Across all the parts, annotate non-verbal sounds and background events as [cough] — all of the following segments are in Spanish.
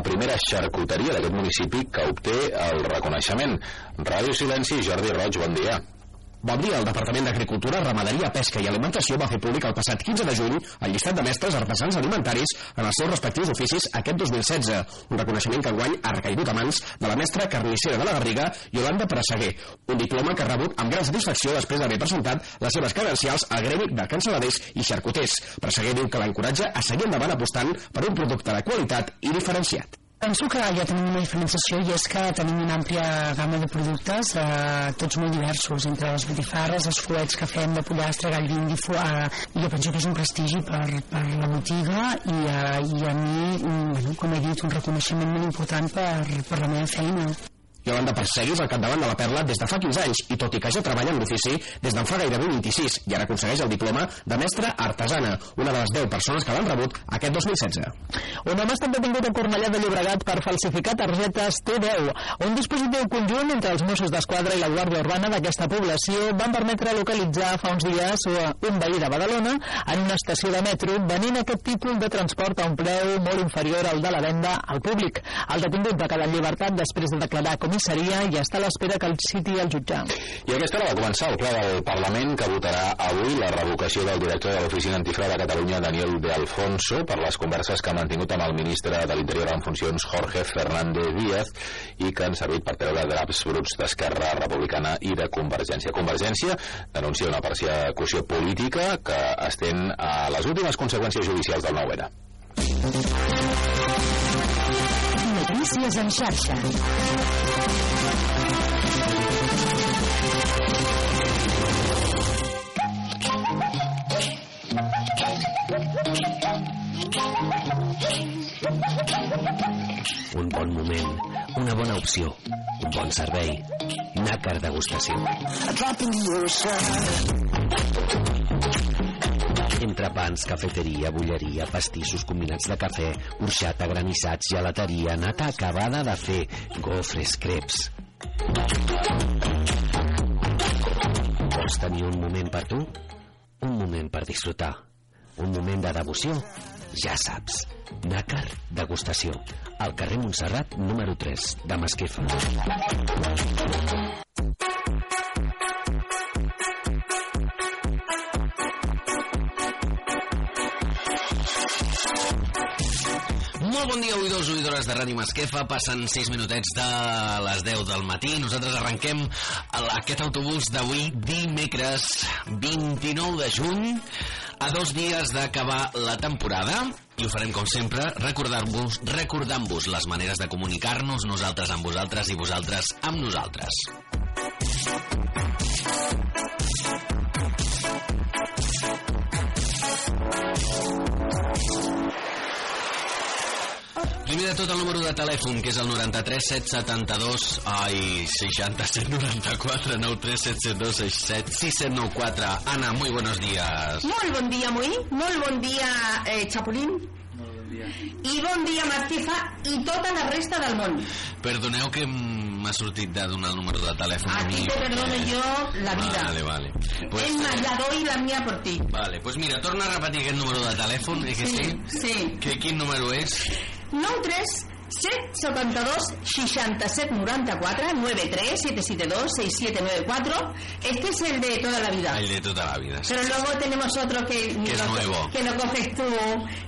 la primera xarcuteria d'aquest municipi que obté el reconeixement. Ràdio Silenci, Jordi Roig, bon dia. Bon dia, el Departament d'Agricultura, Ramaderia, Pesca i Alimentació va fer públic el passat 15 de juny el llistat de mestres artesans alimentaris en els seus respectius oficis aquest 2016, un reconeixement que enguany ha recaigut a mans de la mestra carnissera de la Garriga, Yolanda Presseguer, un diploma que ha rebut amb gran satisfacció després d'haver presentat les seves credencials al gremi de cansaladers i xarcuters. Presseguer diu que l'encoratja a seguir endavant apostant per un producte de qualitat i diferenciat. Penso que ja tenim una diferenciació i és que tenim una àmplia gamma de productes, eh, tots molt diversos, entre les botifarres, els fuets que fem de pollastre, gall d'indi, eh, jo penso que és un prestigi per, per la botiga i, eh, i a mi, mm, bueno, com he dit, un reconeixement molt important per, per la meva feina. Yolanda Perseguis al capdavant de la Perla des de fa 15 anys i tot i que ja treballa en l'ofici des d'en fa gairebé 26 i ara aconsegueix el diploma de mestra artesana, una de les 10 persones que l'han rebut aquest 2016. Un home està detingut a Cornellà de Llobregat per falsificar targetes T10. Un dispositiu conjunt entre els Mossos d'Esquadra i la Guàrdia Urbana d'aquesta població van permetre localitzar fa uns dies un veí de Badalona en una estació de metro venint aquest títol de transport a un preu molt inferior al de la venda al públic. El detingut va quedar en llibertat després de declarar com comissaria i està a l'espera que el citi el jutjar. I aquesta hora va començar el ple del Parlament que votarà avui la revocació del director de l'Oficina Antifrau de Catalunya, Daniel de Alfonso, per les converses que ha mantingut amb el ministre de l'Interior en funcions, Jorge Fernández Díaz, i que han servit per treure draps bruts d'Esquerra Republicana i de Convergència. Convergència denuncia una persecució política que estén a les últimes conseqüències judicials del 9-N. Notícies en xarxa. Un bon moment, una bona opció, un bon servei. Nàcar degustació. Entrepans, cafeteria, bulleria, pastissos combinats de cafè, orxata, granissats, gelateria, nata acabada de fer, gofres, creps. Vols tenir un moment per tu? Un moment per disfrutar. Un moment de devoció? Ja saps. Nàcar degustació. Al carrer Montserrat, número 3, de Masquefa. Molt bon dia, oïdors, oïdores de Ràdio Masquefa. Passen 6 minutets de les 10 del matí. Nosaltres arrenquem aquest autobús d'avui, dimecres 29 de juny, a dos dies d'acabar la temporada. I ho farem, com sempre, recordant-vos recordant-vos les maneres de comunicar-nos, nosaltres amb vosaltres i vosaltres amb nosaltres. Primer de tot el número de telèfon, que és el 93 772 ai, 67 94 93 772 67 6794. Ana, muy buenos días. Molt bon dia, Moí. Molt bon dia, eh, Chapulín. I bon dia, Martifa, i tota la resta del món. Perdoneu que m'ha sortit de donar el número de telèfon. A ti te perdono yo la vida. Vale, vale. Pues, es más, la doy la mía por ti. Vale, pues mira, torna a repetir aquest número de telèfon, eh, que sí? Sí, sí. Que, quin número és? 93 772 67 94 93 772 6794 este es el de toda la vida El de toda la vida. sí. pero luego tenemos otro que, Que es lo, nuevo. que lo coges tú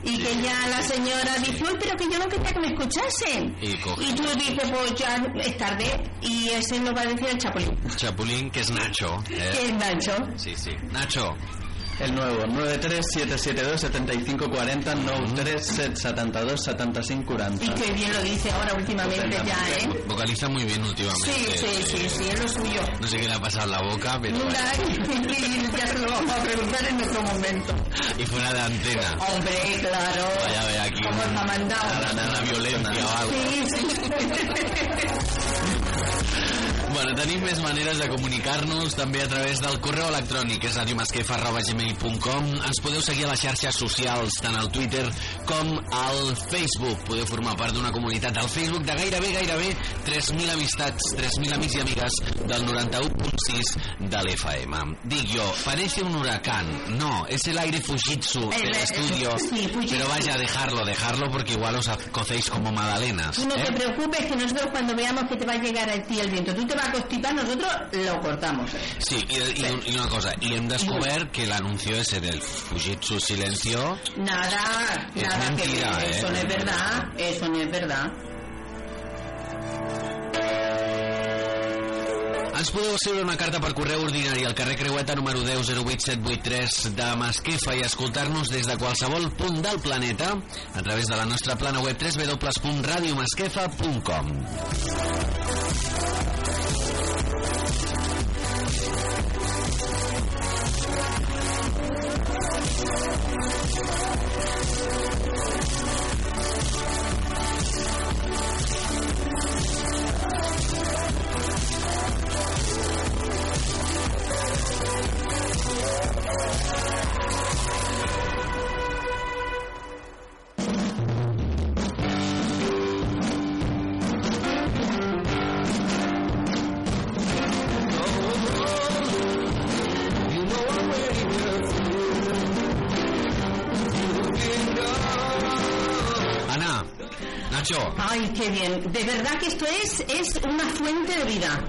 y que ya la señora dice "Uy, pero que yo no quería que me escuchasen Y y tú dices pues ya es tarde y ese nos va a decir el chapulín Chapulín, que es Nacho. que Eh? es Nacho Sí, sí. Nacho, El nuevo, 937727540, 937727540. y que bien lo dice ahora últimamente ya ¿eh? vocaliza muy bien últimamente. sí, sí, sí, sí, es lo suyo No sé qué le ha pasado en la boca, pero... [laughs] Ya se lo vamos a preguntar en otro momento. Y fuera de antena. Hombre, claro. Vaya a ver aquí ¿Cómo un- nos ha mandado? Una, una violencia o algo. Sí, sí. [laughs] Bueno, tenim més maneres de comunicar-nos també a través del correu electrònic, és radiomasquefa.gmail.com Ens podeu seguir a les xarxes socials, tant al Twitter com al Facebook. Podeu formar part d'una comunitat al Facebook de gairebé, gairebé 3.000 amistats, 3.000 amics i amigues del 91.6 de l'FM. Dic jo, parece un huracán. No, es el aire Fujitsu El- del el- estudio. sí, Fujitsu. Pero vaya, dejarlo, dejarlo, porque igual os cocéis como magdalenas. No ¿eh? te preocupes que nosotros cuando veamos que te va a llegar a ti el viento, tú te vas a constipar, nosotros lo cortamos. Sí, y, y- y una cosa, y hem descobert que el anuncio ese del Fujitsu Silencio Nada, Es nada mentira, que ¿eh? eso no es verdad, eso no es verdad. Ens podeu escriure una carta per correu ordinari al carrer Creueta número 10 08783 de Masquefa i escoltar-nos des de qualsevol punt del planeta a través de la nostra plana web www.radiomasquefa.com Ana, qué bien. De verdad que esto es, es una fuente de vida.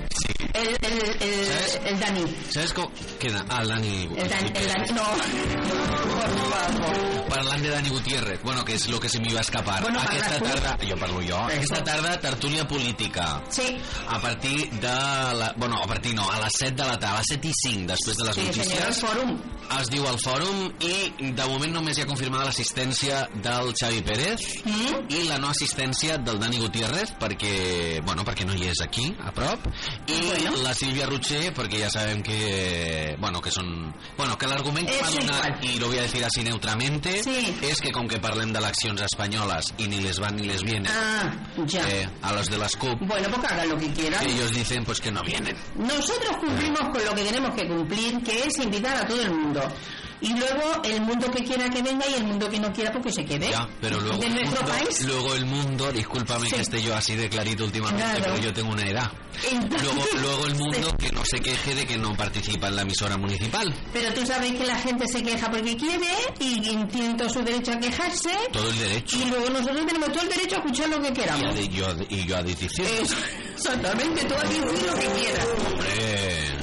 El, el, el, ¿Sabes? el Dani. ¿sabes cómo queda? Ah, el Dani. El Dani, el Dani. No. Por favor. Parlant de Dani Gutiérrez, bueno, que és el que se m'hi va escapar. Bueno, Aquesta tu. tarda, jo parlo jo, aquesta tarda tertúlia política. Sí. A partir de la... Bueno, a partir no, a les 7 de la tarda, a les 7 i 5, després de les Sí, notícies, fòrum. Es diu el fòrum i de moment només hi ha confirmada l'assistència del Xavi Pérez Mm? i la no assistència del Dani Gutiérrez perquè, bueno, perquè no hi és aquí, a prop, Bueno. la Sílvia Rocher perquè ja sabem que, bueno, que són... Bueno, que l'argument que És m'ha donat, i lo voy a decir así neutramente, Sí. és que com que parlem d'eleccions espanyoles i ni les van ni les vienen, Ah, ya. eh, a los de las CUP, Bueno, pues hagan lo que quieran. ellos dicen pues que no vienen. Nosotros cumplimos con lo que tenemos que cumplir, que es invitar a todo el mundo. Y luego el mundo que quiera que venga y el mundo que no quiera porque se quede. Ya, pero luego de nuestro mundo, país. luego el mundo, discúlpame Sí. que esté yo así de clarito últimamente, Claro. pero yo tengo una edad. Entonces- Luego, luego el mundo que no se queje de que no participa en la emisora municipal. Pero tú sabes que la gente se queja porque quiere y todo su derecho a quejarse. Todo el derecho. Y luego nosotros tenemos todo el derecho a escuchar lo que Y, a queramos. de- yo, y yo a decir, exactamente, tú aquí di lo que quieras. hombre,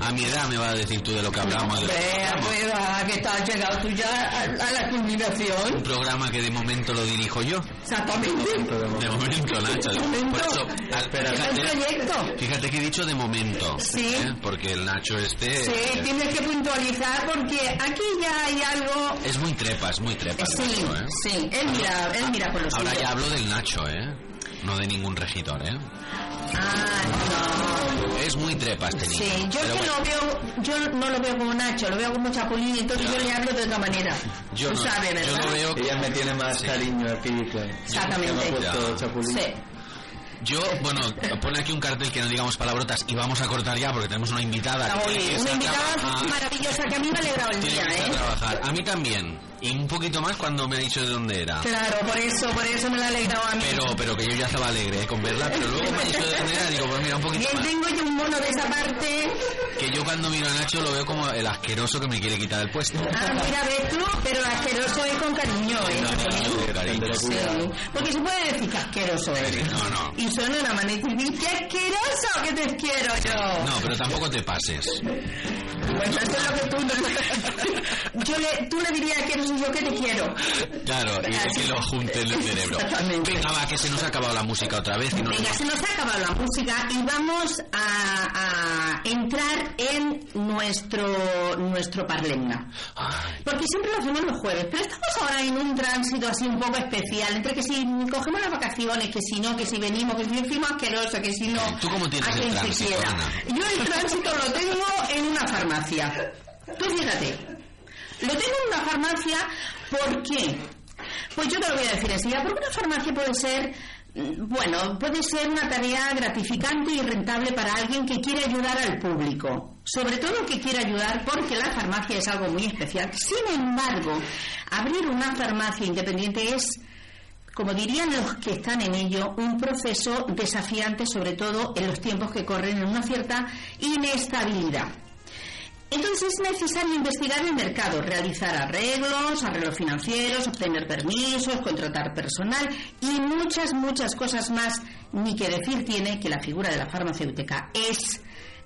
A mi edad me va a decir tú de lo que hablamos. Vea, pues, ah, que estás llegado tú ya a, a la Un culminación. programa que de momento lo dirijo yo. Exactamente. De momento, Nacho. momento. Por eso, ah, Es el fíjate, proyecto. fíjate que he dicho de momento. Sí. ¿eh? Porque el Nacho este... Sí, eh, tienes que puntualizar porque aquí ya hay algo. Es muy trepa, es muy trepa Sí, Nacho, ¿eh? sí, él mira, él mira por los Ahora ya hablo del Nacho, ¿eh? No de ningún regidor, ¿eh? Ah, Es muy trepa este no. niño. Sí, yo que bueno, lo veo, yo no lo veo como Nacho, lo veo como Chapulín, entonces yo le hablo de otra manera. yo Tú no, sabes, yo ¿verdad? lo veo... Ella me tiene más Sí. cariño aquí, claro. Exactamente. Me ha puesto Ya. chapulín. Sí. Yo, bueno, pone aquí un cartel que no digamos palabrotas y vamos a cortar ya porque tenemos una invitada. Está Una invitada maravillosa que a mí me ha alegrado el Tiene día, ¿eh? a trabajar. A mí también. Y un poquito más cuando me ha dicho de dónde era. Claro, por eso, por eso me la ha alegrado a mí. Pero, pero que yo ya estaba alegre ¿eh? con verla, pero luego me ha dicho de dónde era, digo, pues mira, un poquito Bien, más. tengo yo un mono de esa parte. Que yo cuando miro a Nacho lo veo como el asqueroso que me quiere quitar el puesto. Ah, mira, ves tú, pero asqueroso es con cariño, ¿eh? Cariño. Sí, porque se puede decir que asqueroso eres. No, no. Y suena una manera y dice, ¡qué asqueroso que te quiero yo! No, pero tampoco te pases. Bueno, eso es lo que tú no... [laughs] Yo le, tú le dirías que eres yo que te quiero. Claro, y que lo junte en el [laughs] cerebro. Venga, va, que se nos ha acabado la música otra vez. No Venga, se nos ha acabado la música y vamos a, a entrar en nuestro, nuestro parlenga. Porque siempre lo hacemos los jueves, pero estamos ahora en un tránsito así un poco especial, entre que si cogemos las vacaciones, que si no, que si venimos, que si fuimos asquerosos, que si no, ¿Tú cómo tienes a el tránsito? Yo el tránsito lo tengo en una farmacia. Tú fíjate, lo tengo en una farmacia, ¿por qué? Pues yo te lo voy a decir enseguida, porque una farmacia puede ser mm, bueno, puede ser una tarea gratificante y rentable para alguien que quiere ayudar al público. Sobre todo que quiere ayudar porque la farmacia es algo muy especial. Sin embargo, abrir una farmacia independiente es, como dirían los que están en ello, un proceso desafiante, sobre todo en los tiempos que corren en una cierta inestabilidad. Entonces es necesario investigar el mercado, realizar arreglos, arreglos financieros, obtener permisos, contratar personal y muchas, muchas cosas más. Ni que decir tiene que la figura de la farmacéutica es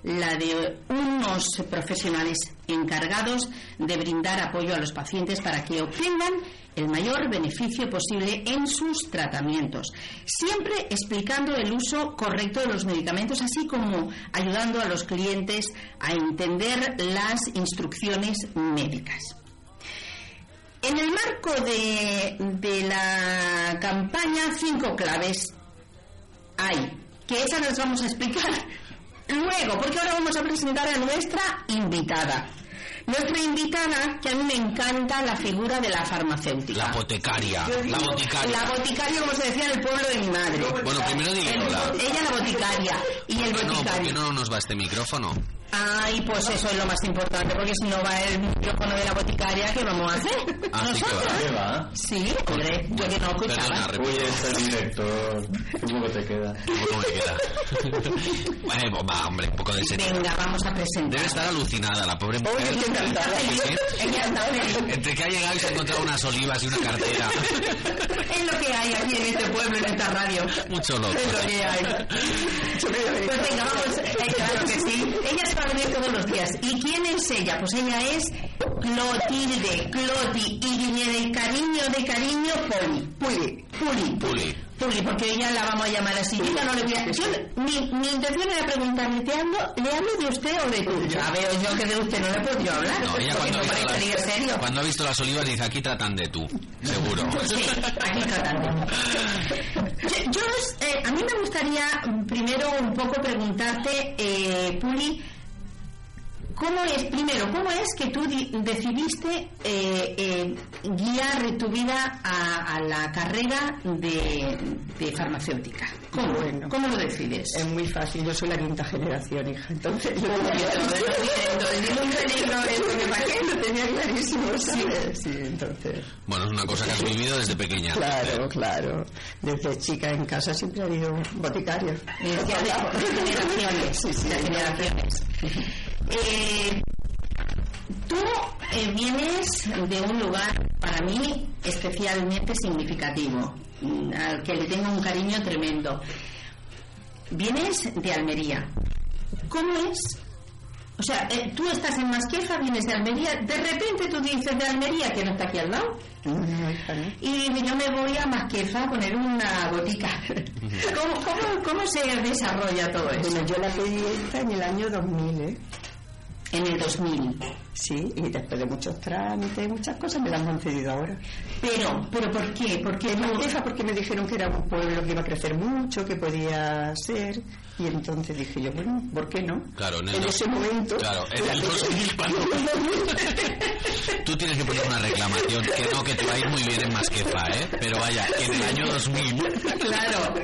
la de unos profesionales encargados de brindar apoyo a los pacientes para que obtengan el mayor beneficio posible en sus tratamientos, siempre explicando el uso correcto de los medicamentos, así como ayudando a los clientes a entender las instrucciones médicas. En el marco de, la campaña, cinco claves hay, que esas las vamos a explicar luego, porque ahora vamos a presentar a nuestra invitada. Nuestra invitada, que a mí me encanta la figura de la farmacéutica. La boticaria. Digo, La boticaria. La boticaria, como se decía en el pueblo de mi madre. Bueno, primero El- dígala. ella la boticaria y el No, ¿por boticario. qué no nos va este micrófono? Ay, pues eso es lo más importante, porque si no va el micrófono de la boticaria, ¿qué vamos a hacer? Ah, sí ¿Nosotros? ¿Qué va? Sí, hombre, yo que no escuchaba. Perdona, Uy, repito. es el director. ¿Qué poco te queda? ¿Cómo me queda? [laughs] bueno, va, hombre, un poco de serio. Venga, vamos a presentar. Debe estar alucinada la pobre mujer. Oye, Ella está feliz. Entre que ha llegado y se ha encontrado unas olivas y una cartera. Es lo que hay aquí en este pueblo, en esta radio. Mucho loco. Es lo que hay. Pues venga, vamos. eh, claro que sí. Ella a venir todos los días. ¿Y quién es ella? Pues ella es Clotilde, Cloti, y de cariño, de cariño, Poli. Puli. Puli. Puli. Puli, porque ella la vamos a llamar así. Yo no le voy a... yo- mi, mi intención era preguntarle, ¿te hablo, ¿le hablo de usted o de tú? Ya veo yo que de usted no le puedo yo hablar. No, ella cuando ha, no visto las, serio. cuando ha visto las olivas dice aquí tratan de tú, seguro. [laughs] Sí, aquí tratando. Yo, yo, eh, a mí me gustaría mm, primero un poco preguntarte, eh, Puli, ¿cómo es, primero, cómo es que tú di- decidiste eh, eh, guiar tu vida a, a la carrera de, de farmacéutica? ¿Cómo, Bueno. ¿Cómo lo decides? Es muy fácil, yo soy la quinta generación, hija. Entonces, yo lo tenía clarísimo, ¿sabes? Sí, entonces. Bueno, es una cosa que has vivido desde pequeña. Claro, claro. Desde chica en casa siempre ha habido boticarios. De generaciones, [laughs] Sí, sí, de generaciones. Eh, tú eh, vienes de un lugar para mí especialmente significativo, al que le tengo un cariño tremendo. Vienes de Almería. ¿Cómo es? O sea, eh, tú estás en Masquefa, vienes de Almería, de repente tú dices de Almería, que no está aquí al lado, No, no, hija, no. y yo me voy a Masquefa a poner una botica. [laughs] ¿Cómo, cómo, cómo se desarrolla todo eso? Bueno, yo la pedí esta en el año 2000, ¿eh? En el 2000. Sí, y después de muchos trámites, muchas cosas me las han concedido ahora. Pero, ¿pero por qué? Porque no... Masquefa porque me dijeron que era un pueblo que iba a crecer mucho, que podía ser, y entonces dije yo, bueno, ¿por qué no? Claro, en el en dos- ese momento. Claro, en el [laughs] 2000 cuando... Tú tienes que poner una reclamación, que no, que te va a ir muy bien en Masquefa, ¿eh? Pero vaya, que en el año 2000, Claro.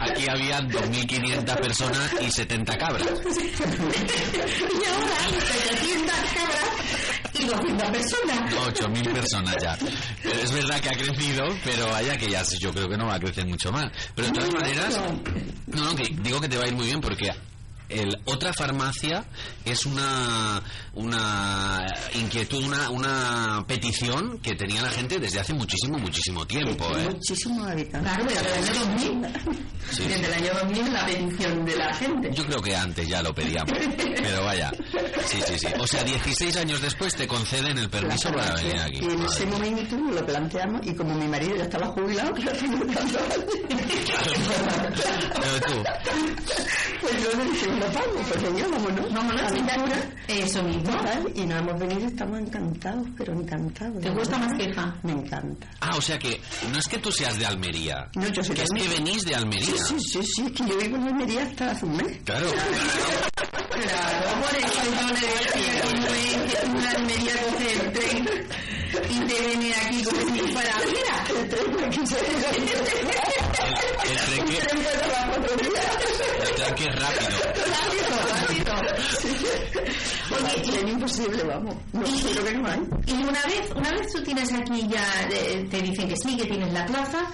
aquí había 2.500 personas y 70 cabras. [laughs] Y ahora, 700 cabras y 200 personas. 8.000 [laughs] personas ya. Pero es verdad que ha crecido, pero vaya que ya yo creo que no va a crecer mucho más. Pero de todas maneras, no, no, que digo que te va a ir muy bien porque el, otra farmacia es una, una inquietud, una, una petición que tenía la gente desde hace muchísimo, muchísimo tiempo. ¿eh? Muchísimos habitantes. Claro, desde el año 2000. Sí. Desde el año 2000 la petición de la gente. Yo creo que antes ya lo pedíamos, pero vaya, sí, sí, sí. O sea, 16 años después te conceden el permiso para venir aquí. Y en Madre ese momento lo planteamos y como mi marido ya estaba jubilado, [laughs] [laughs] Pero tú, pues yo le dije, vamos, pues venga, vámonos. Vámonos, Aventura, Eso mismo. total, y nos hemos venido y estamos encantados, pero encantados. ¿Te gusta verdad. Masquefa? Me encanta. Ah, o sea que no es que tú seas de Almería, No, yo soy que de es que Almería. venís de Almería. Sí, sí, sí, es que yo vivo en Almería hasta hace un mes. Claro. Claro, por eso yo le decía es que una Almería coge el tren y te viene aquí como si fuera mira. [laughs] El, [laughs] el tren Qué rápido. rápido, rápido. Sí. Oye, es imposible, vamos. No, creo que no hay. Y una vez, una vez tú tienes aquí ya, eh, te dicen que sí, que tienes la plaza,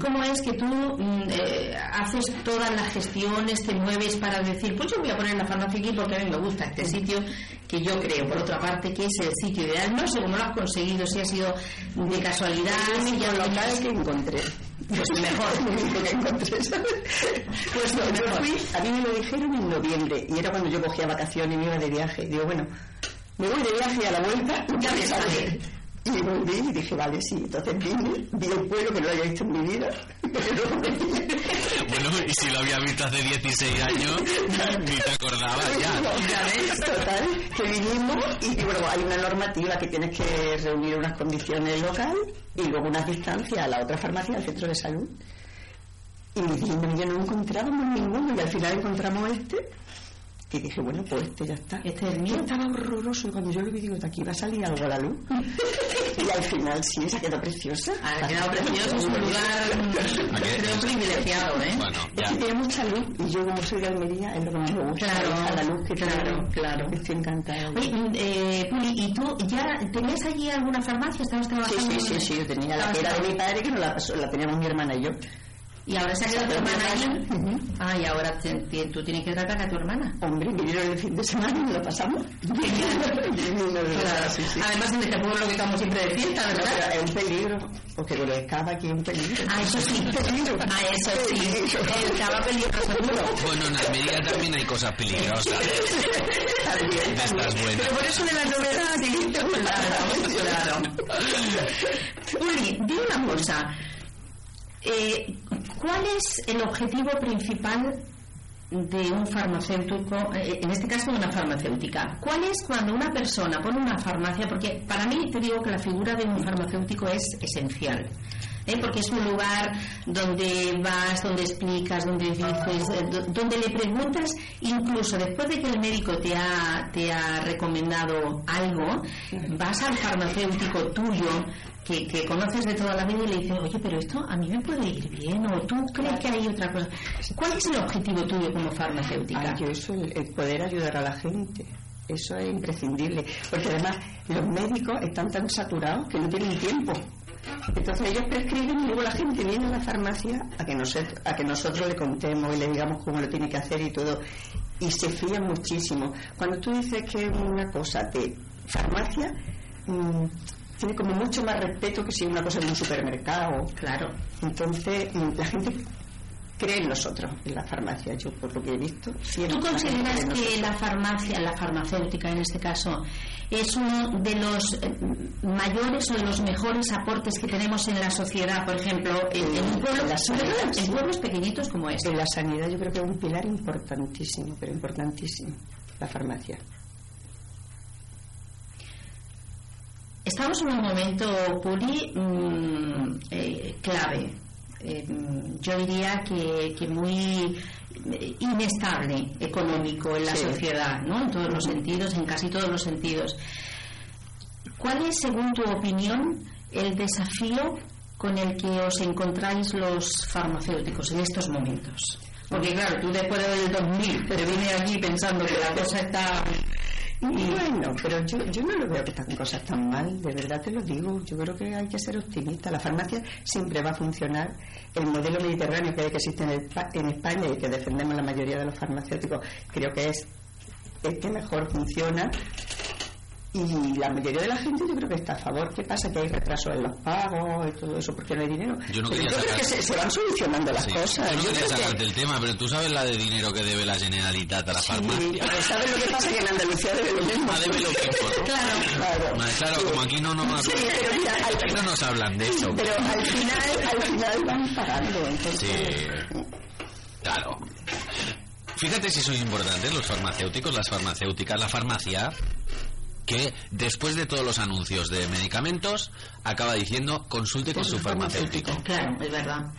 ¿cómo es que tú mm, eh, haces todas las gestiones, te mueves para decir, pues yo voy a poner la farmacia aquí porque a mí me gusta este sitio, que yo creo, por otra parte, que es el sitio ideal? No sé cómo lo has conseguido, si ha sido de casualidad, si ya lo que encontré. Pues mejor. [laughs] que encontré, ¿sabes? Pues no, yo fui, a mí me lo dijeron en noviembre y era cuando yo cogía vacaciones y me iba de viaje. Digo, bueno, me voy de viaje a la vuelta ya me sale. Y volví y dije, vale, sí. Entonces vine, vi el pueblo que no lo había visto en mi vida. bueno, y si lo había visto hace 16 años, ni te acordabas ya. [laughs] ya ves, total, que vinimos y bueno, hay una normativa que tienes que reunir unas condiciones local y luego unas distancias a la otra farmacia, al centro de salud. Y ya no encontrábamos ninguno y al final encontramos este y dije, bueno, pues este ya está. Este es el mío. Estaba horroroso y cuando yo lo vi digo, de aquí va a salir algo a la luz. [laughs] y al final sí, se ha quedado preciosa. Ha quedado precioso, es un lugar [laughs] creo privilegiado, ¿eh? Bueno, ya. Es que tiene mucha luz y yo como soy de Almería es lo que más me gusta. Claro, a la luz que claro, tiene. claro. Estoy encantada. Oye, eh, Puli, ¿y tú ya tenías allí alguna farmacia? ¿Estabas Sí, trabajando? sí, sí, sí, yo tenía la que era de mi padre que no la, la teníamos mi hermana y yo. Y ahora se ha quedado tu hermana allí. Ah, y ahora te- te- tú tienes que tratar a tu hermana. Hombre, vinieron el fin de semana y lo pasamos. [laughs] Claro. sí, sí. Además, en este pueblo que estamos siempre de fiesta, No, ¿verdad? pero es un peligro, porque con escapa aquí es un peligro. Ah, eso sí. [laughs] peligro. Ah, eso sí. El cava peligro seguro. Bueno, en Almería también hay cosas peligrosas. [laughs] También, De estas buenas. Pero por eso de la novedad, sí. Claro, claro. Uli, dime una cosa. Eh, ¿Cuál es el objetivo principal de un farmacéutico, eh, en este caso de una farmacéutica? ¿Cuál es cuando una persona pone una farmacia? Porque para mí te digo que la figura de un farmacéutico es esencial. ¿eh? porque es un lugar donde vas, donde explicas, donde dices, eh, do- donde le preguntas, incluso después de que el médico te ha, te ha recomendado algo, vas al farmacéutico tuyo que, conoces de toda la vida y le dices, oye, pero esto a mí me puede ir bien, o tú crees que hay otra cosa. ¿Cuál es el objetivo tuyo como farmacéutica? Yo eso, el, poder ayudar a la gente. Eso es imprescindible. Porque además los médicos están tan saturados que no tienen tiempo. Entonces ellos prescriben y luego la gente viene a la farmacia a que, nosotros, a que nosotros le contemos y le digamos cómo lo tiene que hacer y todo. Y se fían muchísimo. Cuando tú dices que una cosa de farmacia, mm, tiene como mucho más respeto que si una cosa de un supermercado. Claro. Entonces mm, la gente cree en nosotros, en la farmacia. Yo por lo que he visto, ¿Tú consideras que la farmacia, la farmacéutica en este caso, es uno de los eh, mayores o de los mejores aportes que tenemos en la sociedad? Por ejemplo, en, en pueblo, la sanidad, pueblos pequeñitos como este. En la sanidad yo creo que es un pilar importantísimo, pero importantísimo, la farmacia. Estamos en un momento, Puli, mm, eh, clave. Eh, yo diría que, que muy inestable económico en la Sí. sociedad, ¿no? En todos los sentidos, en casi todos los sentidos. ¿Cuál es, según tu opinión, el desafío con el que os encontráis los farmacéuticos en estos momentos? Porque claro, tú después del 2000 te vine aquí pensando que la cosa está... Bueno, pero yo, yo no lo veo que están cosas tan mal, de verdad te lo digo. Yo creo que hay que ser optimista. La farmacia siempre va a funcionar. El modelo mediterráneo que, existe en, en España y que defendemos la mayoría de los farmacéuticos, creo que es el que mejor funciona. Y la mayoría de la gente yo creo que está a favor. ¿Qué pasa? Que hay retrasos en los pagos y todo eso porque no hay dinero. Yo no Pero quería yo creo sacar- que se, se van solucionando las Sí. cosas. Yo no Yo quería creo que- sacarte el tema, pero tú sabes la de dinero que debe la Generalitat a la Sí, farmacia. pero ¿sabes lo que pasa? Que en Andalucía debe lo mismo. Ah, debe lo mismo, ¿no? [laughs] Claro, claro. Ma- Claro, como aquí no nos, Sí, pero mira, al- aquí no nos hablan de eso. Pero al final, al final van pagando. Entonces, Sí. Claro. Fíjate si sois importantes los farmacéuticos, las farmacéuticas, la farmacia, que después de todos los anuncios de medicamentos acaba diciendo consulte con su farmacéutico. Claro, es verdad.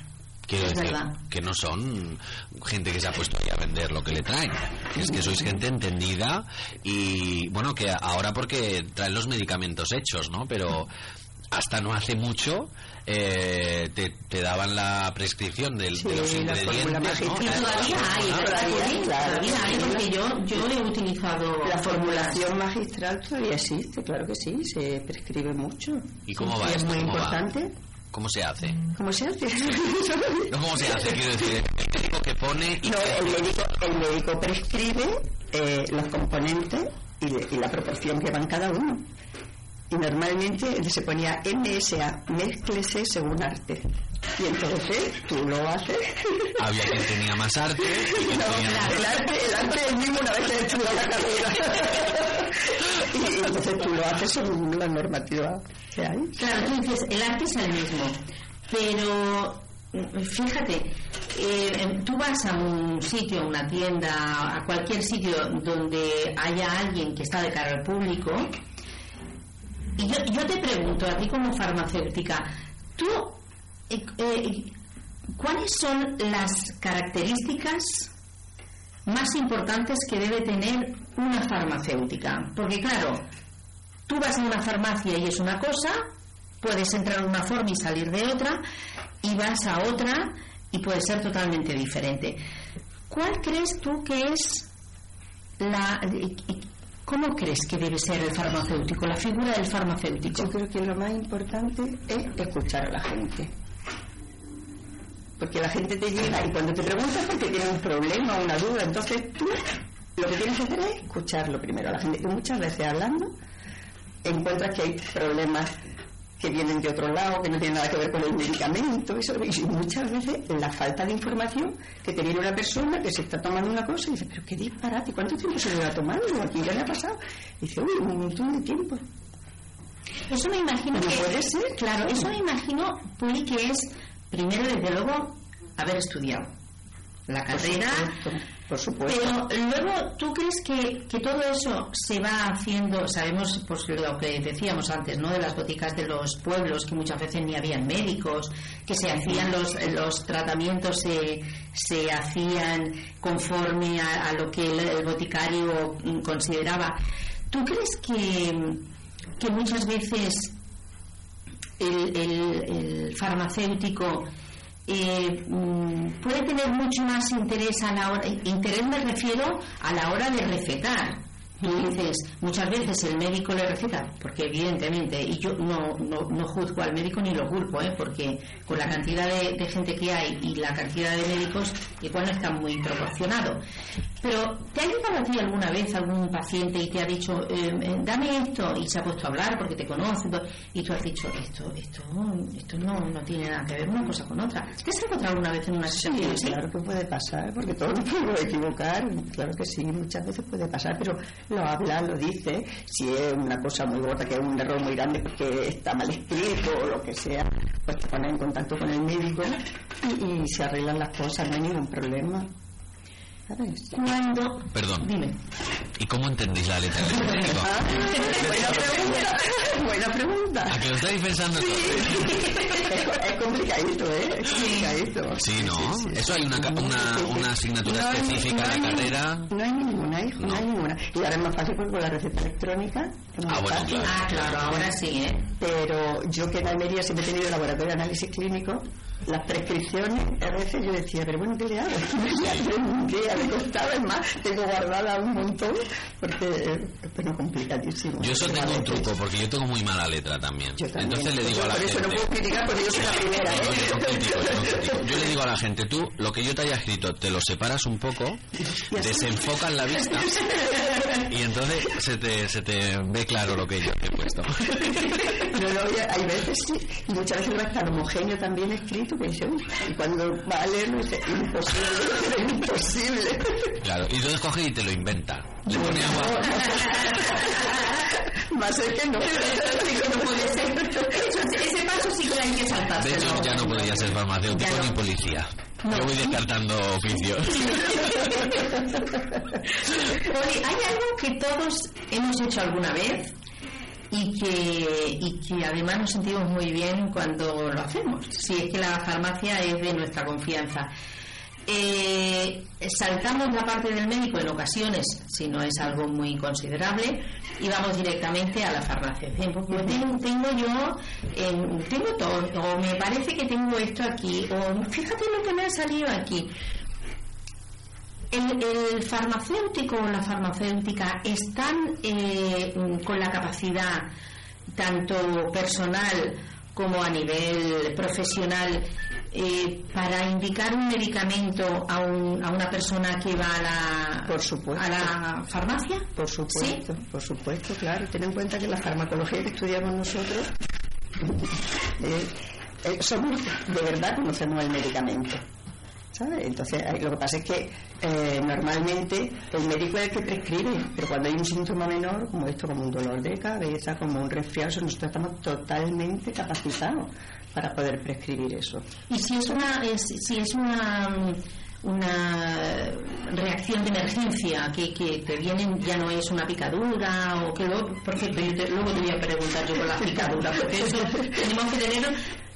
Quiero Es decir verdad. que no son gente que se ha puesto ahí a vender lo que le traen. Es que sois gente entendida y, bueno, que ahora porque traen los medicamentos hechos, ¿no? Pero hasta no hace mucho eh, te, te daban la prescripción del, de los Sí, la fórmula ingredientes. ¿no? Y todavía hay, Ah, ¿verdad, todavía. Todavía hay, porque yo, yo he utilizado La formulación magistral todavía existe, claro que sí, se prescribe mucho. ¿Y cómo va Y es esto? muy ¿Cómo va? importante. ¿Cómo se hace? ¿Cómo se hace? No, ¿Cómo se hace? Quiero decir, el médico que pone y No, el médico, el médico prescribe eh, los componentes y, le- y la proporción que van cada uno. Y normalmente se ponía MSA, mézclese según arte. Y entonces tú lo haces. había quien tenía más arte y No, tenía el arte, el arte es el mismo una vez que has estudiado la carrera. y, y entonces tú lo haces según la normativa que hay. Claro, tú dices, el arte es el mismo, pero fíjate, eh, tú vas a un sitio, a una tienda, a cualquier sitio donde haya alguien que está de cara al público, y yo, te pregunto a ti como farmacéutica, tú, eh, eh, ¿cuáles son las características más importantes que debe tener una farmacéutica? Porque claro, tú vas a una farmacia y es una cosa, puedes entrar en una forma y salir de otra, y vas a otra y puede ser totalmente diferente. ¿Cuál crees tú que es la... ¿Cómo crees que debe ser el farmacéutico, la figura del farmacéutico? Yo creo que lo más importante es escuchar a la gente. Porque la gente te llega y cuando te preguntas porque tiene un problema una duda, entonces tú lo que tienes que hacer es escucharlo primero a la gente. Y muchas veces hablando encuentras que hay problemas que vienen de otro lado, que no tienen nada que ver con el medicamento, eso, y muchas veces la falta de información que te viene una persona que se está tomando una cosa y dice, pero qué disparate, ¿cuánto tiempo se lleva tomando? Aquí ya le ha pasado. Y dice, uy, un montón de tiempo. Eso me imagino ¿No que... puede ser? Claro, eso me imagino, Puli, que es, primero, desde luego, haber estudiado la carrera, por supuesto. pero luego, ¿tú crees que, que todo eso se va haciendo? Sabemos, pues lo que decíamos antes, ¿no? De las boticas de los pueblos, que muchas veces ni habían médicos, que se hacían los, los tratamientos, se, se hacían conforme a, a lo que el, el boticario consideraba. ¿Tú crees que, que muchas veces el, el- el farmacéutico eh, mm, puede tener mucho más interés a la hora, interés me refiero a la hora de recetar. Tú dices, muchas veces el médico le receta, porque evidentemente, y yo no, no, no juzgo al médico ni lo culpo, ¿eh? porque con la cantidad de, de gente que hay y la cantidad de médicos, igual no está muy proporcionado. Pero, ¿te ha llegado a ti alguna vez algún paciente y te ha dicho, eh, dame esto, y se ha puesto a hablar porque te conoce, y tú has dicho, esto, esto, esto no, no tiene nada que ver una cosa con otra? ¿Te has encontrado alguna vez en una Sí, así? claro que puede pasar, porque todos nos podemos equivocar, claro que sí, muchas veces puede pasar, pero lo habla, lo dice, si es una cosa muy gorda, que es un error muy grande porque está mal escrito o lo que sea, pues te pones en contacto con el médico y, y se arreglan las cosas, no hay ningún problema. ¿Sabes? Cuando... Perdón. Dime. ¿Y cómo entendéis la letra [laughs] del buena pregunta, buena pregunta. ¿A que lo estáis pensando todo? Es, [laughs] es complicadito, ¿eh? Es complicadito. Sí, ¿no? Eso hay una, una, una asignatura No hay- específica no en la carrera. No hay ninguna, hijo, no. hay ninguna. Y ahora es más fácil porque con la receta electrónica. es más Ah, bueno, fácil. claro. Ah, claro, ahora sí, ¿eh? Pero yo que en Almería siempre he tenido laboratorio de análisis clínico, las prescripciones, a veces yo decía, pero bueno, ¿qué le hago? [laughs] Me costaba, es más, tengo guardada un montón, porque eh, bueno, complicadísimo. Yo eso Pero tengo un truco, porque yo tengo muy mala letra también. Yo también. Entonces le digo a la Por eso no gente... puedo criticar porque yo soy la primera, No, yo no ¿eh? yo no critico. Yo le digo a la gente, tú, lo que yo te haya escrito, te lo separas un poco, [laughs] desenfocas la vista y entonces se te, se te ve claro lo que yo te he puesto. [laughs] No, no, ya- hay veces sí, y muchas veces va a estar homogéneo también escrito, que dice, uy, y cuando va a leerlo dice, imposible, [laughs] imposible. Claro, y entonces coge y te lo inventa. Le pone agua. [laughs] Que no. no puede ser. Eso- ese paso sí que hay que saltar. De hecho, ya no podría ser farmacéutico no. ni policía. Yo voy descartando oficios. [laughs] Oye, hay algo que todos hemos hecho alguna vez y que, y que además nos sentimos muy bien cuando lo hacemos, si es que la farmacia es de nuestra confianza. eh, saltamos la parte del médico en ocasiones, si no es algo muy considerable, y vamos directamente a la farmacia. Tengo, tengo, tengo yo, em, tengo todo, o me parece que tengo esto aquí, o fíjate lo que me ha salido aquí. El, el farmacéutico o la farmacéutica están eh, con la capacidad tanto personal como a nivel profesional eh, para indicar un medicamento a, un- a una persona que va a la, Por supuesto. a la farmacia? Por supuesto, por supuesto, claro. Ten en cuenta que la farmacología que estudiamos nosotros, eh, eh, somos, de verdad conocemos el medicamento. ¿Sabes? Entonces, lo que pasa es que eh, normalmente el médico es el que prescribe, pero cuando hay un síntoma menor, como esto, como un dolor de cabeza, como un resfriado, eso nosotros estamos totalmente capacitados para poder prescribir eso. Y si es una, es- si es una, una reacción de emergencia que, que te vienen, ya no es una picadura o que luego, porque te- luego te voy a preguntar yo con la picadura, porque eso [laughs] tenemos que tener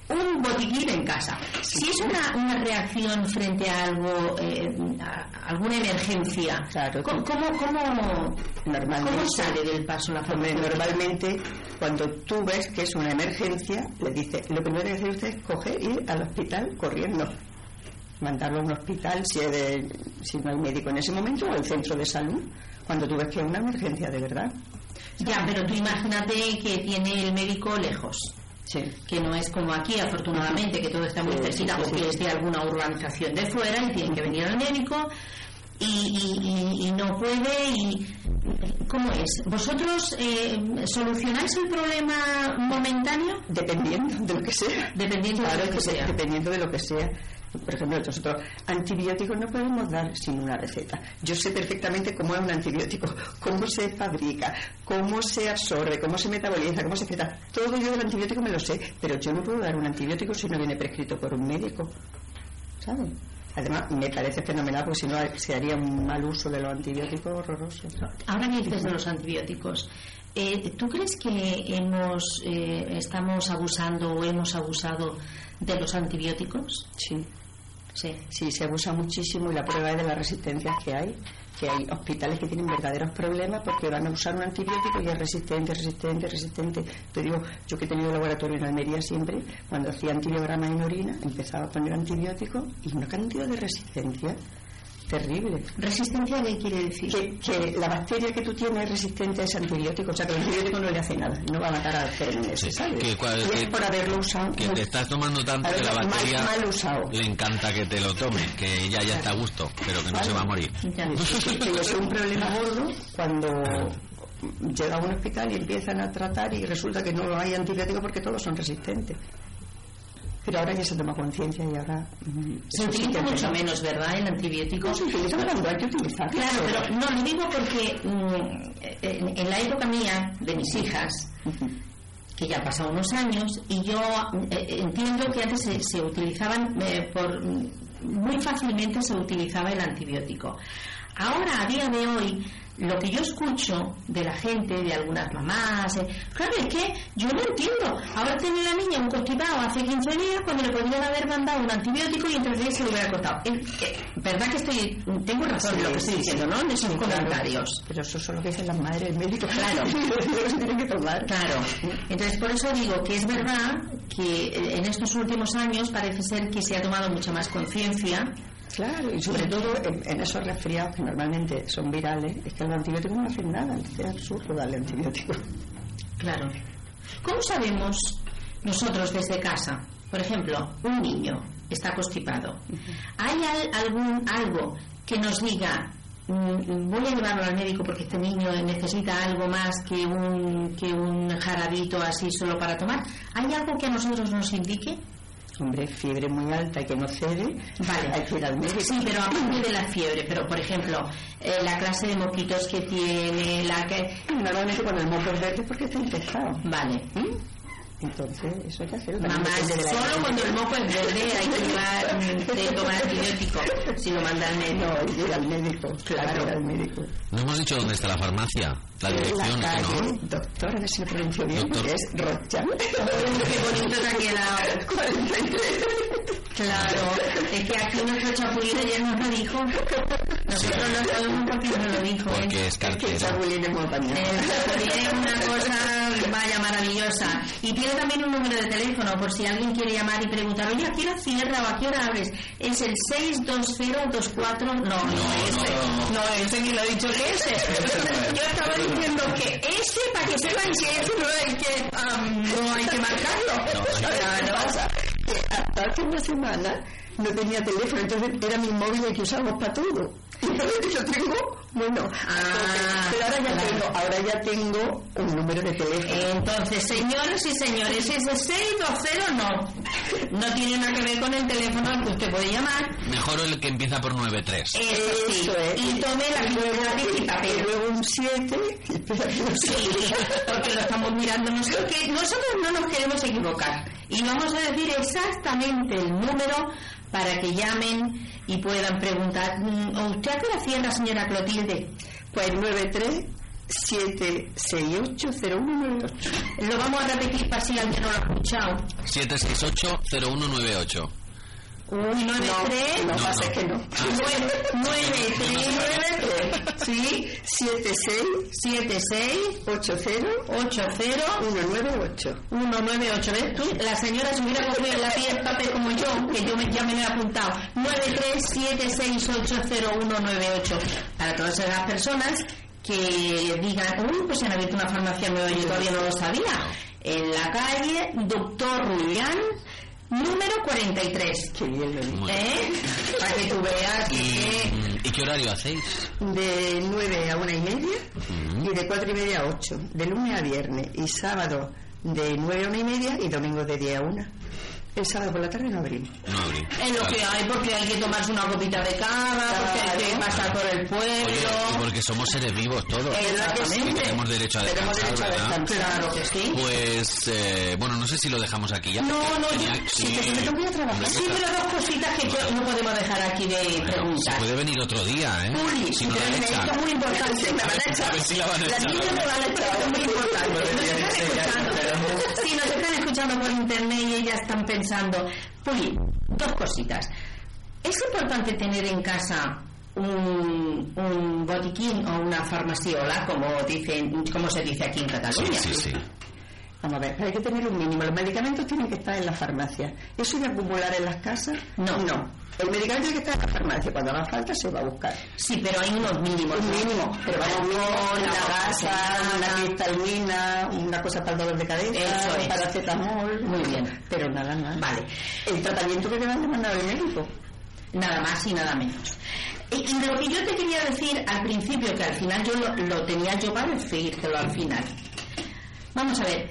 un botiquín en casa. Si es una, una reacción frente a algo, eh, a alguna emergencia, ¿cómo, cómo, cómo, Normalmente, cómo sale del paso la farmacéutica? normalmente, cuando tú ves que es una emergencia, le dices, lo primero que hace usted es coger ir al hospital corriendo. Mandarlo a un hospital si, es de- si no hay médico en ese momento o al centro de salud, cuando tú ves que es una emergencia de verdad. Ya, pero tú imagínate que tiene el médico lejos. Que no es como aquí, afortunadamente, que todo está muy Sí, sí, sí, porque sí. es de alguna urbanización de fuera y tienen que venir al médico y, y- y- y no puede. y ¿Cómo es? ¿Vosotros eh, solucionáis el problema momentáneo? Dependiendo de lo que sea. Dependiendo Claro, de lo que que se- sea. dependiendo de lo que sea. Por ejemplo, nosotros antibióticos no podemos dar sin una receta. Yo sé perfectamente cómo es un antibiótico, [laughs] cómo se fabrica, cómo se absorbe, cómo se metaboliza, cómo se excreta. Todo yo del antibiótico me lo sé, pero yo no puedo dar un antibiótico si no viene prescrito por un médico. ¿Sabes? Además, me parece fenomenal porque si no se haría un mal uso de los antibióticos horroroso. Ahora que dices de los antibióticos, eh, ¿tú crees que hemos eh, estamos abusando o hemos abusado de los antibióticos? Sí. Sí. Sí, se abusa muchísimo y la prueba es de las resistencias que hay, que hay hospitales que tienen verdaderos problemas porque van a usar un antibiótico y es resistente, resistente, resistente. Te digo, yo que he tenido laboratorio en Almería siempre, cuando hacía antibiogramas en orina, empezaba a poner antibióticos y una cantidad de resistencia terrible. ¿Resistencia qué quiere decir? Que, que la bacteria que tú tienes es resistente a ese antibiótico, o sea que el antibiótico no le hace nada, no va a matar al germen ¿sabes? que cual- y es que- por haberlo usado. Que te estás tomando tanto que la Mal- bacteria mal usado. le encanta que te lo tome, que ella ya está a gusto, pero que no se va a morir. Pero es un problema gordo cuando llega a un hospital y empiezan a tratar y resulta que no hay antibióticos porque todos son resistentes. Pero ahora ya se toma conciencia y ahora... mm, Se utiliza mucho menos, ¿verdad? El antibiótico. No se utiliza cuando hay que utilizarlo. Claro, pero no, lo digo porque mm, en, en la época mía, de mis hijas, que ya han pasado unos años, y yo eh, entiendo que antes se, se utilizaban, eh, por mm, muy fácilmente se utilizaba el antibiótico. Ahora, a día de hoy, lo que yo escucho de la gente, de algunas mamás, eh, claro, es que yo no entiendo. Ahora tiene la niña un constipado hace 15 días cuando le podrían haber mandado un antibiótico y entonces se lo hubiera cortado. Eh, eh, ¿Verdad que estoy, tengo razón en lo que estoy diciendo, ¿no? En esos Sí, claro. comentarios. Pero eso son lo que dicen las madres, el médico. Claro. [laughs] Que tomar. Claro. Entonces, por eso digo que es verdad que en estos últimos años parece ser que se ha tomado mucha más conciencia. Claro, y sobre todo en, en esos resfriados que normalmente son virales, es que los antibióticos no hacen nada, es absurdo darle antibióticos. Claro. ¿Cómo sabemos nosotros desde casa? Por ejemplo, un niño está constipado. ¿Hay al- algún algo que nos diga mm, voy a llevarlo al médico porque este niño necesita algo más que un que un jarabito así solo para tomar? ¿Hay algo que a nosotros nos indique? Hombre, fiebre muy alta y que no cede, Vale. hay que ir al médico. Sí, pero aparte de la fiebre, pero por ejemplo, eh, la clase de moquitos que tiene, la que... Normalmente cuando el moco es verde porque está infectado. Vale. Entonces, eso hay que hacerlo. Mamá, solo cuando el moco es verde hay que llevar, de tomar antibiótico, si lo manda al médico. No, al médico. Claro, al médico. No hemos dicho dónde está la farmacia, la dirección, la calle, no. doctor, a ver si lo pronuncio bien, es Rochal. Qué bonito aquí al lado. [laughs] 43. Claro, es que aquí nuestro chapulín ayer nos lo dijo. Nosotros lo sabemos porque nos lo dijo. ¿eh? Porque es cartero. Chapulín es muy apañado. El chapulín es una cosa, vaya, maravillosa. Y tiene también un número de teléfono por si alguien quiere llamar y preguntar, oye, ¿a qué hora cierra o a qué hora abres? Es el 62024... No, no, ese. No, ese ni lo he dicho que ese. [laughs] Yo estaba diciendo que ese, para que sepan que ese no hay que, am, no hay que marcarlo. Claro. Hasta hace una semana no tenía teléfono, entonces era mi móvil el que usábamos para todo. Y ahora que yo tengo, bueno, Ah, pero ahora ya claro. tengo, ahora ya tengo un número de teléfono. Entonces, señores y señores, ese 620 no. No tiene nada que ver con el teléfono al que usted puede llamar. Mejor el que empieza por 93. Eso sí. Eso es. Y tome la lápiz y Y papel. luego un 7, [laughs] Sí, porque lo estamos mirando nosotros, que nosotros no nos queremos equivocar. Y vamos a decir exactamente el número para que llamen y puedan preguntar. mm, ¿O usted a qué hora cierra, señora Clotilde? pues 93 768 0198. Lo vamos a repetir para si alguien no lo ha escuchado. 768-0198. Uy, 93. No, No, pasa no. es que no. 93. Sí, 76 76 80 80 198. 198, ¿ves tú? La señora se hubiera cogido el lápiz y el papel como yo, que yo me, ya me lo he apuntado. 937680198. Para todas esas personas que digan, uy, pues se han abierto una farmacia nueva, yo todavía no lo sabía. En la calle Doctor Rullán, número 43. Qué bien lo ¿Eh? Para que tú veas ¿Y, que... ¿Y qué horario hacéis? De 9 a 1 y media y de 4 y media a 8. De lunes a viernes y sábado de 9 a 1 y media y domingo de 10 a 1. El sábado por la tarde no abrimos. No abrí. Es lo que hay, porque hay que tomarse una copita de cava, porque hay que Claro. pasar por el pueblo. Oye, y porque somos seres vivos todos. Exactamente. Y tenemos derecho a Tenemos descansar, derecho a descansar. Claro que sí. Pues, eh, bueno, no sé si lo dejamos aquí ya. No, no, yo- sí, me tengo que ir a trabajar. Sí, pero dos cositas que yo- no podemos dejar aquí de Bueno, se preguntar. puede venir otro día, ¿eh? Uli, si no la es muy importante, me van a A echar. ver si la van a Las echar. niñas me van a echar, esto es muy importante. Nos están escuchando. Sí, nos están escuchando por internet y ellas están pensando. Puli, dos cositas. Es importante tener en casa un, un botiquín o una farmaciola, como dicen, como se dice aquí en Sí, Cataluña. sí, sí. Vamos a ver, hay que tener un mínimo. Los medicamentos tienen que estar en la farmacia. ¿Eso de acumular en las casas? No. No. El medicamento tiene que estar en la farmacia. Cuando haga falta se va a buscar. Sí, pero hay unos mínimos. Un mínimo. Pero vamos, Alcohol, una gasa, una cristalmina, una cosa para el dolor de cabeza, Eso es. un paracetamol. Muy bien. Pero nada más. Vale. El tratamiento que te van a mandar el médico. Nada más y nada menos. Y, y lo que yo te quería decir al principio, que al final yo lo, lo tenía yo para decírtelo al final. Vamos a ver,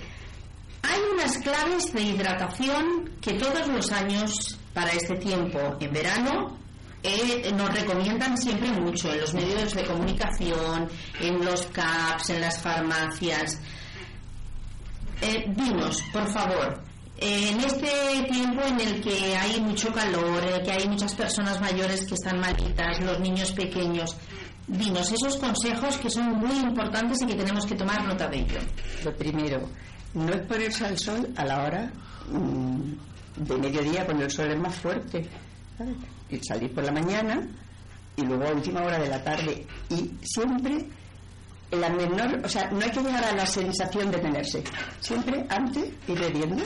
hay unas claves de hidratación que todos los años, para este tiempo, en verano, eh, nos recomiendan siempre mucho en los medios de comunicación, en los CAPS, en las farmacias. Eh, dinos, por favor, en este tiempo en el que hay mucho calor, en el que hay muchas personas mayores que están malitas, los niños pequeños, dinos esos consejos que son muy importantes y que tenemos que tomar nota de ello. Lo primero, no exponerse al sol a la hora mm, de mediodía cuando el sol es más fuerte. Y salir por la mañana y luego a última hora de la tarde. Y siempre la menor, o sea, no hay que llegar a la sensación de tenerse. Siempre antes ir bebiendo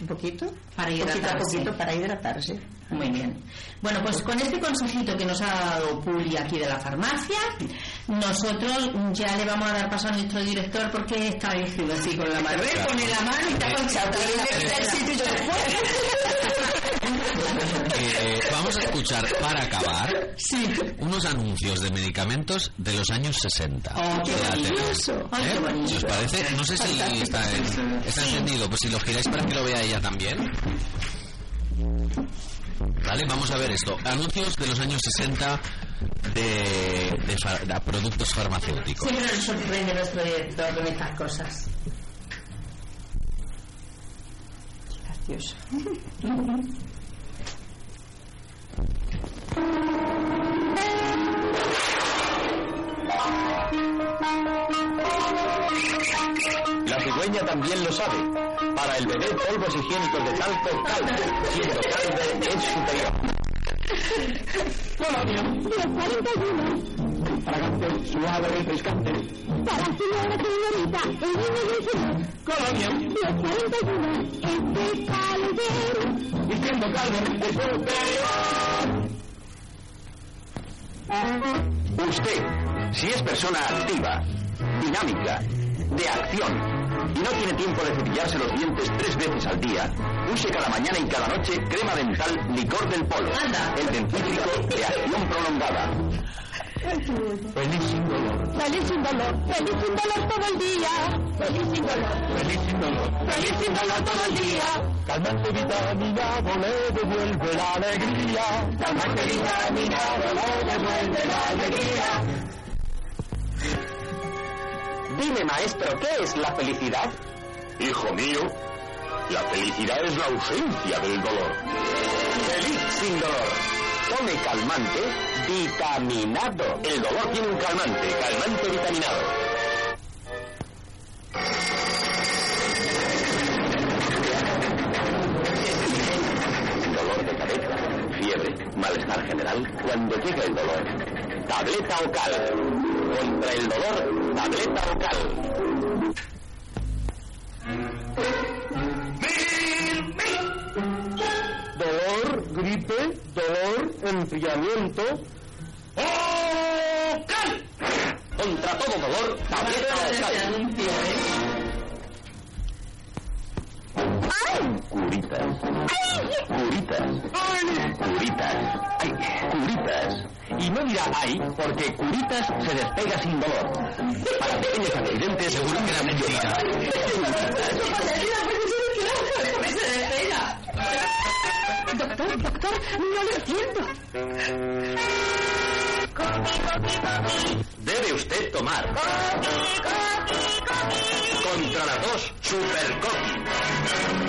un poquito, Para poquito a hidratarse. poquito para hidratarse. Muy bien. Bueno, pues con este consejito que nos ha dado Puli aquí de la farmacia, nosotros ya le vamos a dar paso a nuestro director porque está diciendo así con la [laughs] mano. Pone la mano y está con [laughs] Eh, vamos a escuchar, para acabar, unos anuncios de medicamentos de los años 60. Oh, qué bonito. ¿Eh? Si os parece, no sé si está, en- está encendido, pues si lo giráis para que lo vea ella también. Vale, vamos a ver esto. Anuncios de los años 60 de, de fa- de productos farmacéuticos. Siempre nos sorprende nuestro director con estas cosas. Gracioso. [laughs] La cigüeña también lo sabe. Para el bebé, polvos higiénicos de talco Calde, siendo Calde es superior. Colonia. 1041. Fragante, suave, refrescante. Para señora señorita, el niño del señor. Colonia. 1041. Este caldero. Diciendo Calde es superior. Usted, si es persona activa, dinámica, de acción, y no tiene tiempo de cepillarse los dientes tres veces al día, use cada mañana y cada noche crema dental licor del polo, el dentífrico de acción prolongada. Feliz sin dolor. Feliz sin dolor, feliz sin dolor todo el día. Feliz sin dolor, Feliz sin dolor. feliz sin dolor todo el día. Calmante vitaminado le devuelve la alegría. Calmante vitaminado le devuelve la alegría. Dime, maestro, ¿qué es la felicidad? Hijo mío, la felicidad es la ausencia del dolor. Feliz sin dolor. Tome calmante vitaminado. El dolor tiene un calmante, calmante vitaminado. Dolor de cabeza, fiebre, malestar general. Cuando llega el dolor, tableta o cal. Contra el dolor, tableta o cal. Dolor, gripe, dolor, enfriamiento. ¡Oh, cal! Contra todo dolor, tableta o Curitas. Curitas. Curitas. Ay, curitas. Y no dirá ay, porque curitas se despega sin dolor. Para pequeños accidentes seguro que era mentira. Doctor, doctor, no lo entiendo. Debe usted tomar. Coqui. Coqui, coqui, cortar. Coqui, coqui, coqui.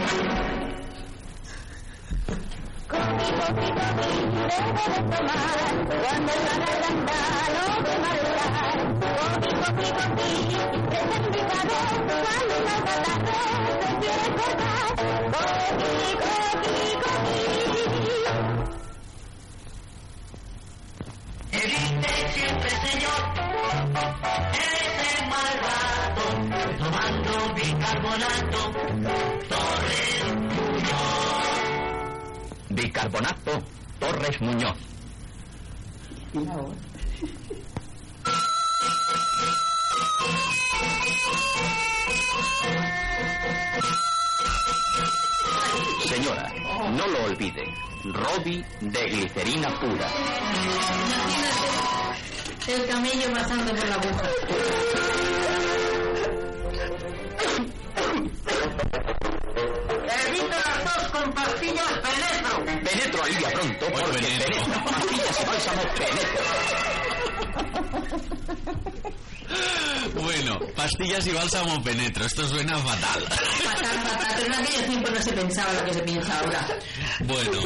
Evite siempre, señor, ese mal rato, tomando bicarbonato, Torres Muñoz. Bicarbonato, Torres Muñoz. Señora, no lo olvide. Robi de glicerina pura. El camello pasando por la aguja. Evite las dos con pastillas Penetro. Penetro alivia pronto porque penetra. Pastillas y bálsamo penetro. Bueno, pastillas y bálsamo penetro. Esto suena fatal. Fatal, fatal. Pero en aquellos tiempos no se pensaba lo que se piensa ahora. Bueno,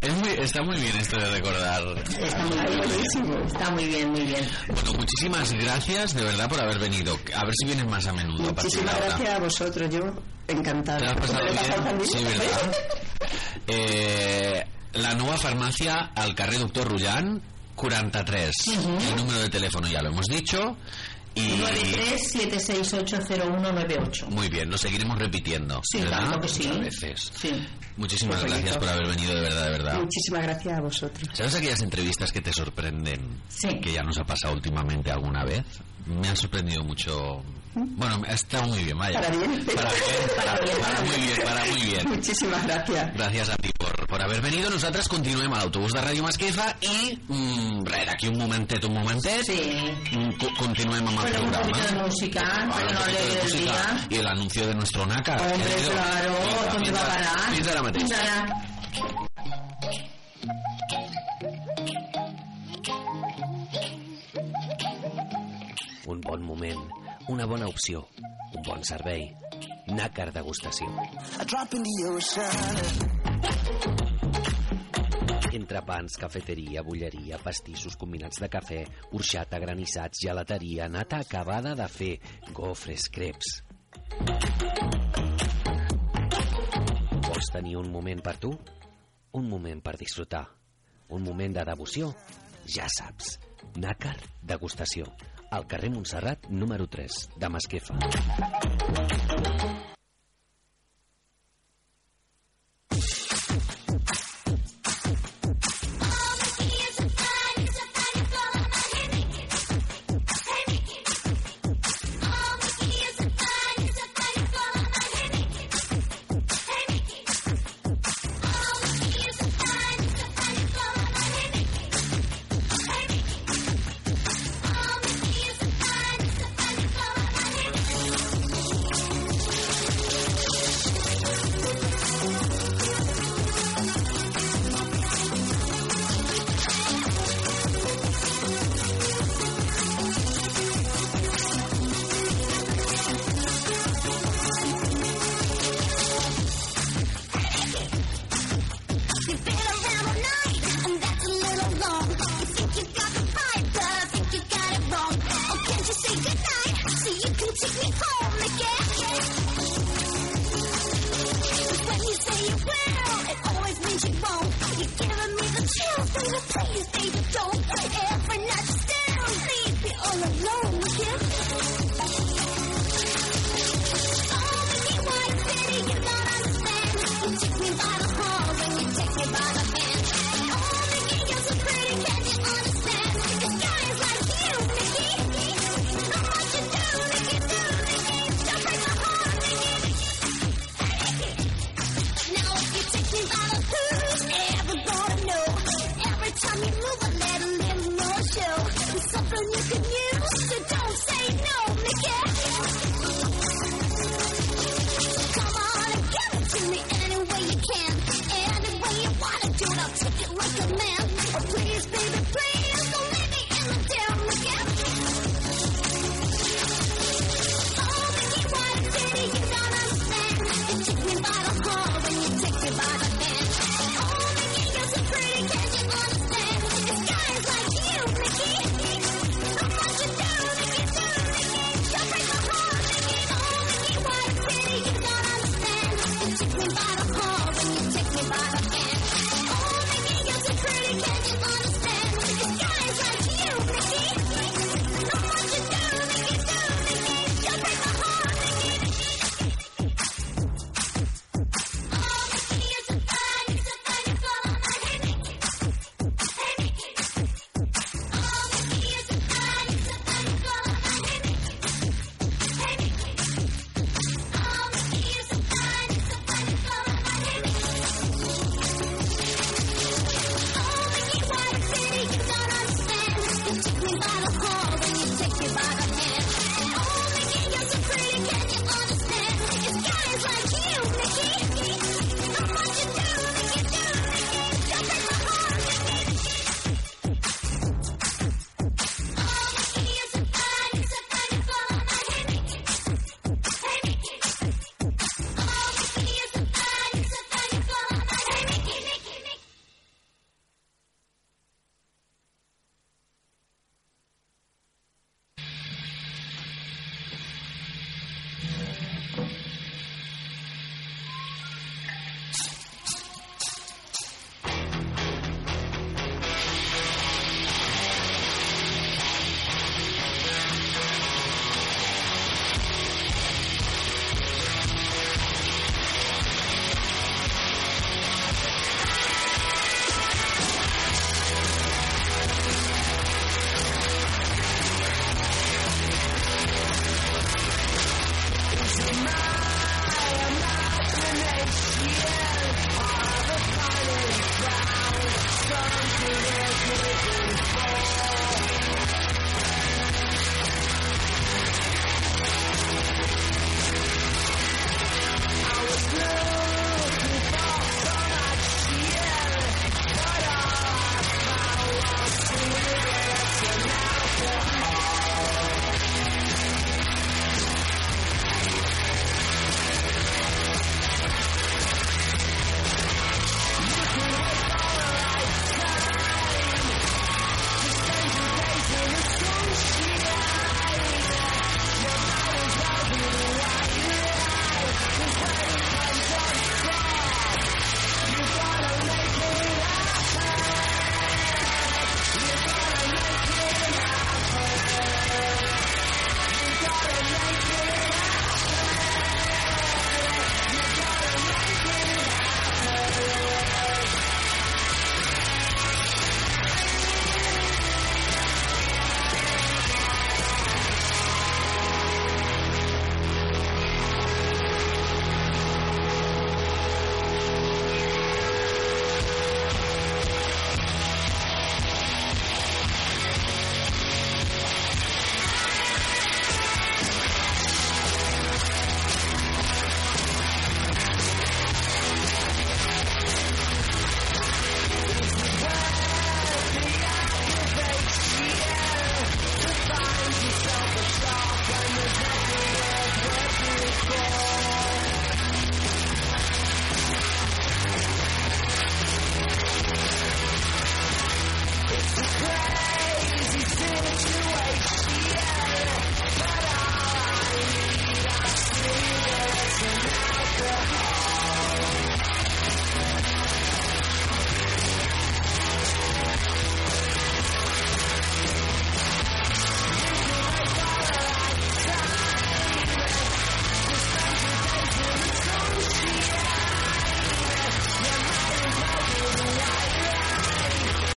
es muy, está muy bien esto de recordar. Está muy bien, buenísimo. Está muy bien, muy bien. Bueno, muchísimas gracias de verdad por haber venido. A ver si vienes más a menudo. a Muchísimas ahora. gracias a vosotros, yo encantada. ¿Te has pasado bien? Sí, ¿verdad? [laughs] Eh, la nova farmàcia al carrer Doctor Rullan 43 el número de teléfono ya lo hemos dicho y 93-768-0198. muy bien lo seguiremos repitiendo Sí, ¿verdad? claro que sí. Muchas veces Sí. muchísimas Qué gracias por haber venido de verdad de verdad Muchísimas gracias a vosotros. ¿Sabes aquellas entrevistas que te sorprenden? Sí. Que ya nos ha pasado últimamente alguna vez. Me han sorprendido mucho. Bueno, ha estado muy bien, vaya. Para bien. Para bien, para, para muy bien, para muy bien. Muchísimas gracias. Gràcies a ti per, per haver venido. Nosaltres continuem a l'autobús de Ràdio Masquefa i, mm, res, d'aquí un momentet, un momentet, Sí. mm, co- continuem amb el Bueno, un programa. poquito de música, para un no alegre música día. i el anuncio de nuestro nácar. Hombre, claro, ¿dónde va a ara- parar? Fins ara mateix. Fins ara. Moment, una bona opció, un bon servei. Nàcar degustació. Entrepans, cafeteria, bulleria, pastissos combinats de cafè, orxata, granissats, gelateria, nata acabada de fer, gofres, creps. Vols tenir un moment per tu? Un moment per disfrutar. Un moment de devoció? Ja saps. Nàcar degustació. Al carrer Montserrat, número 3, de Masquefa.